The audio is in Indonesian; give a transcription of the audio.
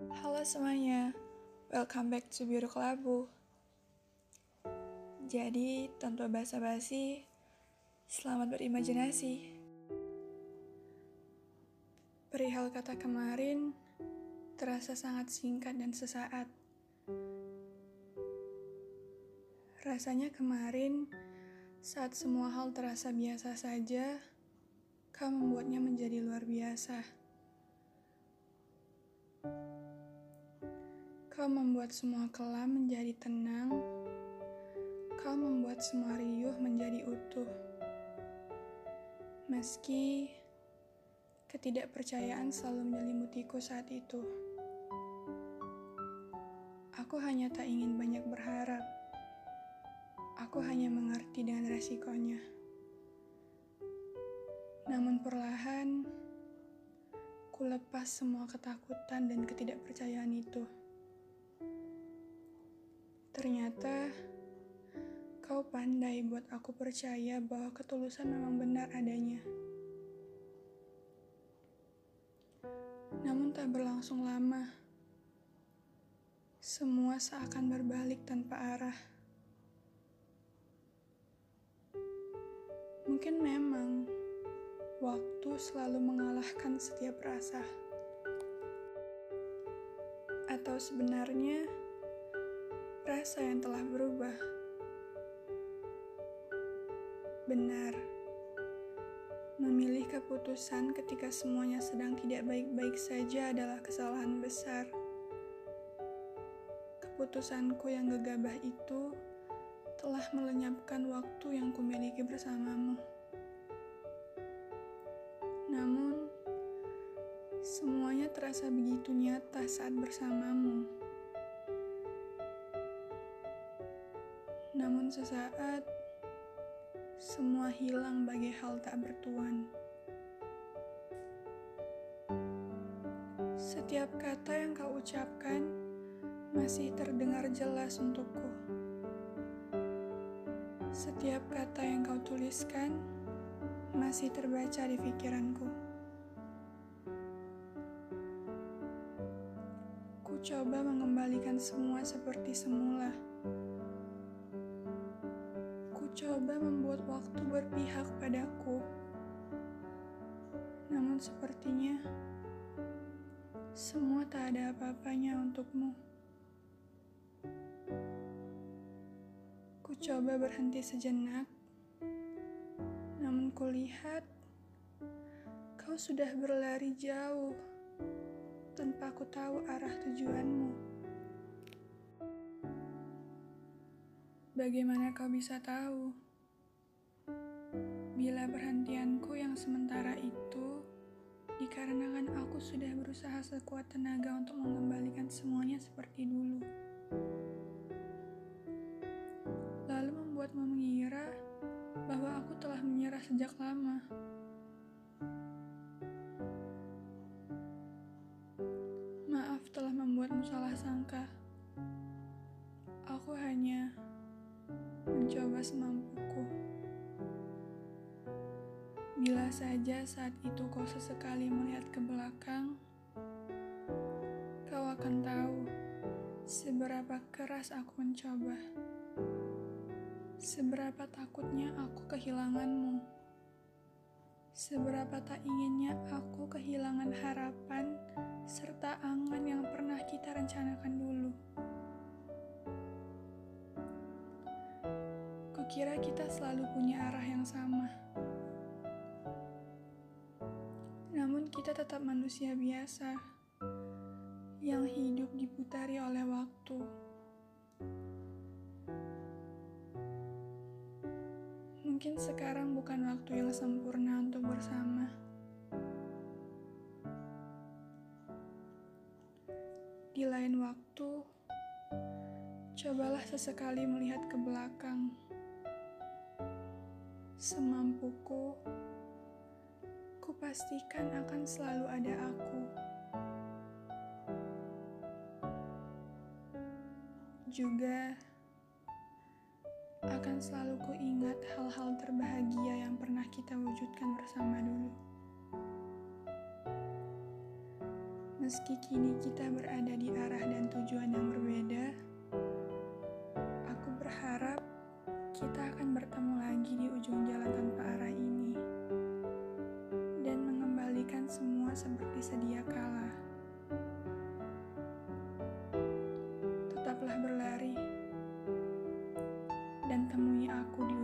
Halo semuanya, welcome back to Biru Kelabu. Jadi, tanpa basa-basi, selamat berimajinasi. Perihal kata kemarin, terasa sangat singkat dan sesaat. Rasanya kemarin, saat semua hal terasa biasa saja, kau membuatnya menjadi luar biasa. Kau membuat semua kelam menjadi tenang. Kau membuat semua riuh menjadi utuh. Meski ketidakpercayaan selalu menyelimutiku saat itu. Aku hanya tak ingin banyak berharap. Aku hanya mengerti dengan resikonya. Namun perlahan, ku lepas semua ketakutan dan ketidakpercayaan itu. Ternyata kau pandai buat aku percaya bahwa ketulusan memang benar adanya. Namun tak berlangsung lama. Semua seakan berbalik tanpa arah. Mungkin memang waktu selalu mengalahkan setiap rasa. Atau sebenarnya rasa yang telah berubah. Benar, memilih keputusan ketika semuanya sedang tidak baik-baik saja adalah kesalahan besar. Keputusanku yang gegabah itu telah melenyapkan waktu yang kumiliki bersamamu. Namun, semuanya terasa begitu nyata saat bersamamu. Namun sesaat, semua hilang bagai hal tak bertuan. Setiap kata yang kau ucapkan masih terdengar jelas untukku. Setiap kata yang kau tuliskan masih terbaca di pikiranku. Ku coba mengembalikan semua seperti semula coba membuat waktu berpihak padaku. Namun sepertinya semua tak ada apa-apanya untukmu. Ku coba berhenti sejenak, namun kulihat kau sudah berlari jauh tanpa ku tahu arah tujuanmu. Bagaimana kau bisa tahu? Bila perhentianku yang sementara itu dikarenakan aku sudah berusaha sekuat tenaga untuk mengembalikan semuanya seperti dulu. Lalu membuatmu mengira bahwa aku telah menyerah sejak lama. Maaf telah membuatmu salah sangka. Aku hanya semampuku. Bila saja saat itu kau sesekali melihat ke belakang, kau akan tahu seberapa keras aku mencoba. Seberapa takutnya aku kehilanganmu. Seberapa tak inginnya aku kehilangan harapan serta angan yang pernah kita rencanakan dulu. Kukira kita selalu punya arah yang sama. Namun kita tetap manusia biasa yang hidup diputari oleh waktu. Mungkin sekarang bukan waktu yang sempurna untuk bersama. Di lain waktu, cobalah sesekali melihat ke belakang semampuku, ku pastikan akan selalu ada aku. Juga akan selalu ku ingat hal-hal terbahagia yang pernah kita wujudkan bersama dulu. Meski kini kita berada di arah dan tujuan yang berbeda, bertemu lagi di ujung jalan tanpa arah ini dan mengembalikan semua seperti sedia kala. Tetaplah berlari dan temui aku di